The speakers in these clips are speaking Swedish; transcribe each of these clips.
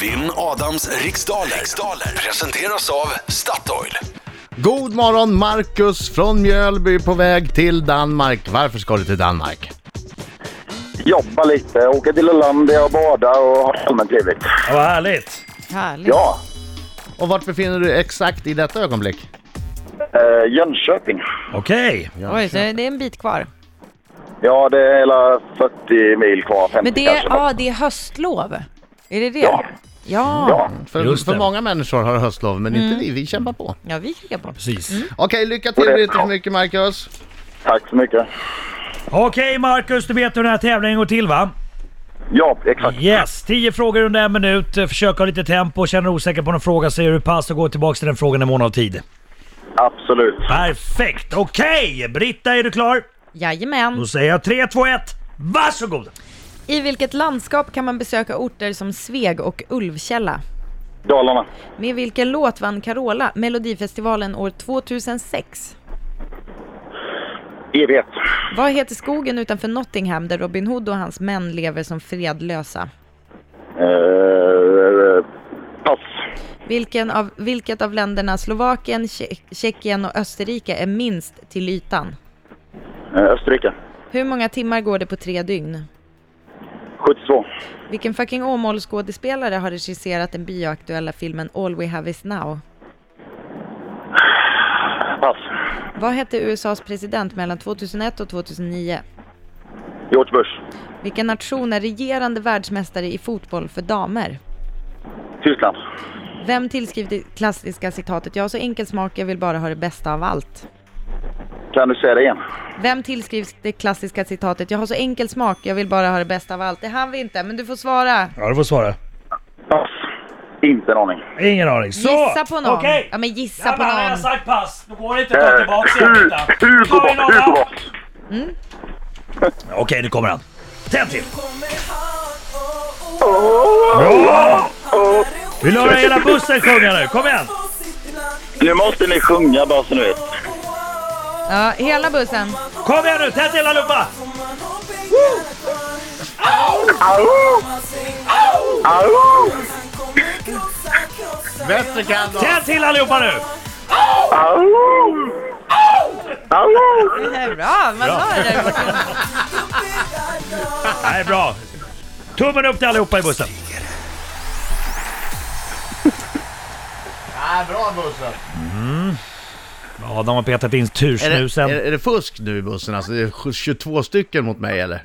Vinn Adams riksdaler. riksdaler presenteras av Statoil. God morgon Marcus från Mjölby på väg till Danmark. Varför ska du till Danmark? Jobba lite, åka till Ölandia och bada och ha det allmänt trevligt. Ja, Vad härligt. Härligt. Ja, Och vart befinner du dig exakt i detta ögonblick? eh, Jönköping. Okej. Oj, så det är en bit kvar. Ja, det är hela 40 mil kvar, 50 Men det, kanske. ja, det är höstlov. Är det det? Ja. Ja, Ja, För, Just för det. många människor har höstlov, men inte vi. Vi kämpar på. ja vi krigar på. Precis. Okej, lycka till. Det- Blir inte för mycket Marcus. tack så mycket. Okej Marcus, du vet hur den här tävlingen går till va? Ja, exakt. Yes, 10 frågor under en minut. Försök ha lite tempo. Känner du osäker på någon fråga säger du pass och går tillbaka till den frågan i mån av tid. Absolut. Perfekt. Okej, Britta är du klar? Jajamän. Då säger jag 3, 2, 1. Varsågod! I vilket landskap kan man besöka orter som Sveg och Ulvkälla? Dalarna. Med vilken låt vann Carola Melodifestivalen år 2006? Evighet. Vad heter skogen utanför Nottingham där Robin Hood och hans män lever som fredlösa? Eh, pass. Vilken av, vilket av länderna Slovakien, Tje- Tjeckien och Österrike är minst till ytan? Eh, Österrike. Hur många timmar går det på tre dygn? 72. Vilken fucking Åmålsskådespelare har regisserat den bioaktuella filmen All We Have Is Now? Pass. Vad hette USAs president mellan 2001 och 2009? George Bush. Vilken nation är regerande världsmästare i fotboll för damer? Tyskland. Vem tillskrev det klassiska citatet “Jag har så enkel smak, jag vill bara ha det bästa av allt”? Kan du säga det igen? Vem tillskrivs det klassiska citatet “Jag har så enkel smak, jag vill bara ha det bästa av allt”? Det hann vi inte, men du får svara. Ja, du får svara. Pass. Inte en aning. Ingen aning. Så! Gissa på någon. Okej! Ja, men gissa på men har jag någon. sagt pass, då går det inte att ta tillbaka igen Hugo tar vi någon Hugo annan. Boss. Okej, nu kommer han. Tänd till! Vill du höra hela bussen sjunga nu? Kom igen! Nu måste ni sjunga bara så ni vet. Ja, hela bussen. Kom igen nu, tänd till allihopa! Bättre kan du. Tänd till allihopa nu! Det är bra, man hör det borta. Nej, bra. Tummen upp till allihopa i bussen. Ja, bra bussen. Ja, de har petat in Är det, tursnusen. är, är det fusk nu i bussen? Alltså, det är 22 stycken mot mig eller?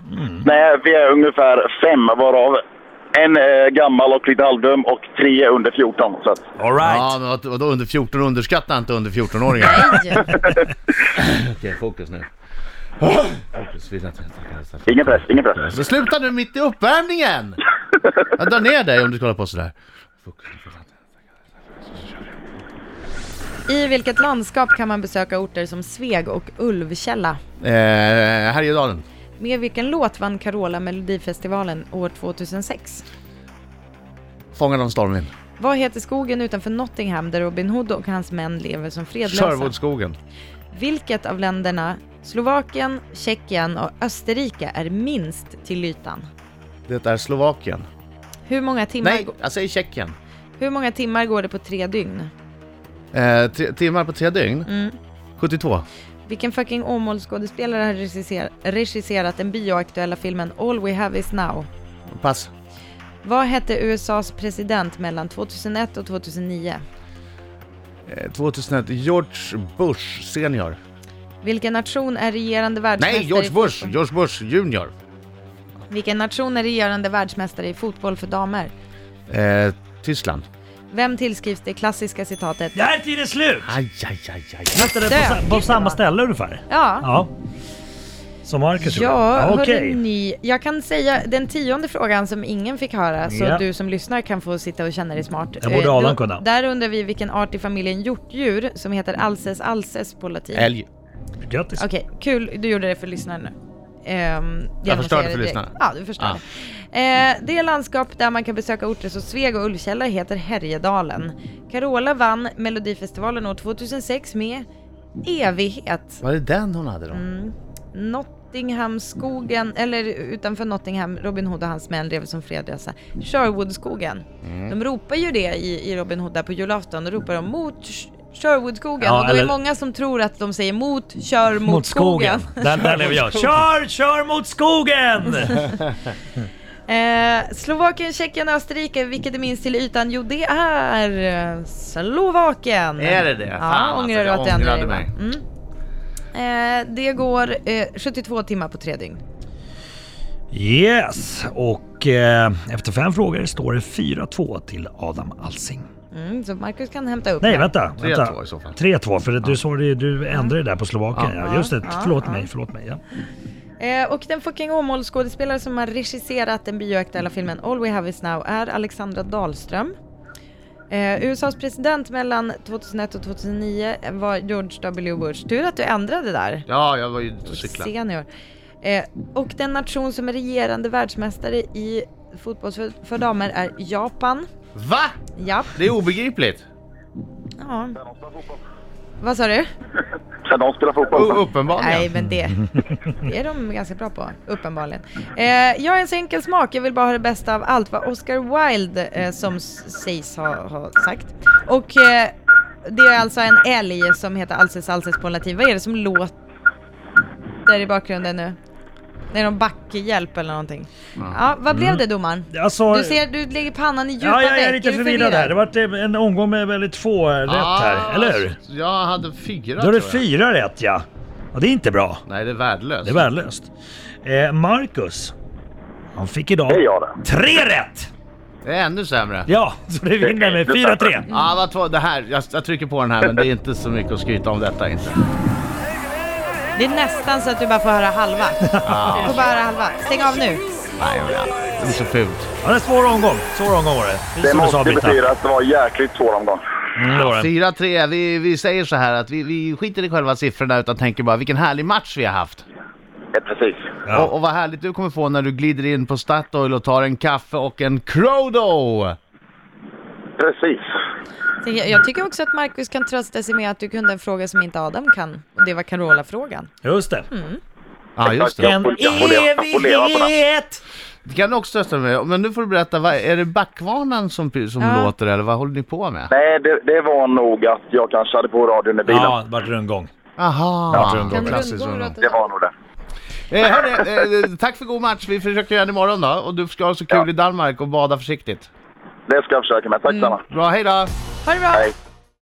Nej, vi är ungefär fem varav en är gammal och lite halvdum och tre är under 14. Så att, All right. Ja, men vad- vadå under 14? Underskatta inte under 14-åringar. Nej. Okej, fokus nu. Fokus, ingen press, ingen press. Men sluta nu mitt i uppvärmningen! Jag drar ner dig om du ska hålla på sådär. Fokus. I vilket landskap kan man besöka orter som Sveg och Ulvkälla? Eh, Härjedalen. Med vilken låt vann Carola Melodifestivalen år 2006? Fångad av stormvind. Vad heter skogen utanför Nottingham där Robin Hood och hans män lever som fredlösa? Sherwoodskogen. Vilket av länderna Slovakien, Tjeckien och Österrike är minst till ytan? Det är Slovakien. Hur många timmar, Nej, jag säger Tjeckien. hur många timmar går det på tre dygn? Eh, tre, timmar på tre dygn? Mm. 72. Vilken fucking Åmålsskådespelare har regisser- regisserat den bioaktuella filmen All We Have Is Now? Pass. Vad hette USAs president mellan 2001 och 2009? Eh, 2001. George Bush senior. Vilken nation är regerande världsmästare Nej, George Bush. George Bush junior. Vilken nation är regerande världsmästare i fotboll för damer? Eh, Tyskland. Vem tillskrivs det klassiska citatet? Där är tiden slut! Aj, aj, aj, aj. Vänta, det är på, sa- på samma ställe ungefär? Ja. Ja. Som Marcus gjorde? Ja, Okej. hörrni. Jag kan säga den tionde frågan som ingen fick höra, så Ja. du som lyssnar kan få sitta och känna dig smart. Den borde Eh, Adam då- kunna. Där undrar vi vilken art i familjen hjortdjur som heter alces alces på latin. Älg. Grattis. Okej, kul. Du gjorde det för lyssnaren nu. Ehm, Jag förstörde för lyssnarna. Ja, du förstörde. Eh, det landskap där man kan besöka orter som Sveg och Ullkälla heter Härjedalen. Carola vann Melodifestivalen år 2006 med Evighet. Var det den hon hade då? Mm. Not Nottinghamskogen, eller utanför Nottingham, Robin Hood och hans män lever som fredlösa. Sherwoodskogen. De ropar ju det i, i Robin Hood där på julafton, då ropar de mot Sherwoodskogen Ja, och då är eller- det många som tror att de säger mot, kör mot, Mot skogen. Där, där lever jag. Kör, kör mot skogen! Eh, Slovakien, Tjeckien, Österrike, vilket är minst till ytan? Jo, det är eh, Slovakien. Är det det? Ja, Fan, ångrar du alltså, att jag du ändrade ångrade va? mig. Mm. Eh, det går eh, 72 timmar på tre dygn. Yes, och eh, efter fem frågor står det 4-2 till Adam Alsing. Mm, så Marcus kan hämta upp Nej, vänta. 3-2 vänta. i så fall. 3-2, för du, sa det, du ändrade det där på Slovakien. Ja. Ja, just det. Ja, Förlåt ja. mig, förlåt mig. Ja. Eh, och den fucking Åmålsskådespelare som har regisserat den bioaktuella filmen All We Have Is Now är Alexandra Dahlström. Eh, USAs president mellan 2001 och 2009 var George W. Bush. Tur att du ändrade där. Ja, jag var ju ute och cyklade. Senior. Eh, och den nation som är regerande världsmästare i fotboll för, för damer är Japan. Va? Japp. Det är obegripligt. Ja. Vad sa du? Ska de spela fotboll? U- uppenbarligen. Nej, men det, det är de ganska bra på, uppenbarligen. Eh, jag är en så enkel smak, jag vill bara ha det bästa av allt vad Oscar Wilde eh, som sägs ha, ha sagt. Och eh, det är alltså en älg som heter Alces Alces på latin. Vad är det som låter i bakgrunden nu? Det är någon backhjälp eller någonting. Ja, vad blev det domaren? Alltså, Du ser, du lägger pannan i djupa ja, jag är lite du förvirrad här. Det var en omgång med väldigt få rätt här, eller hur? Jag hade fyra Då är det fyra rätt ja. Och det är inte bra. Nej, det är värdelöst. Det är värdelöst. Eh, Marcus. Han fick idag Det är jag det. tre rätt! Det är ännu sämre. Ja, så det vinner med 4-3. Ja, vad två, det här, jag, jag trycker på den här men det är inte så mycket att skryta om detta inte. Det är nästan så att du bara får höra halva. Du får bara höra halva. Stäng av nu. Nej, men ja, det blir så fult. Ja, det är en svår omgång. Svår omgång var det. Det sa måste betyda att det var en jäkligt svår omgång. Mm, det det. 4-3, vi, vi säger så här att vi, vi skiter i själva siffrorna utan tänker bara vilken härlig match vi har haft. Ja, precis. Ja. Och, och vad härligt du kommer få när du glider in på Statoil och tar en kaffe och en Crodo! Precis. Jag, tycker också att Marcus kan trösta sig med att du kunde en fråga som inte Adam kan. Och det var Carola-frågan. Just det. Ja, just det. En evighet! Det kan du också trösta med. Men nu får du berätta, vad, är det backvarnan som, som Ja. låter eller vad håller ni på med? Nej, det, det var nog att jag kanske hade på radion i bilen. Ja, det vart rundgång. Aha, rundgång. Kan klassiskt rundgång rundgång. låta Det var nog det. Eh, hörni, eh, tack för god match. Vi försöker göra det imorgon då. Och du ska ha så kul Ja. i Danmark och bada försiktigt. Det ska jag försöka med. Tack snälla. Bra, hej då! Ha det bra! Hej.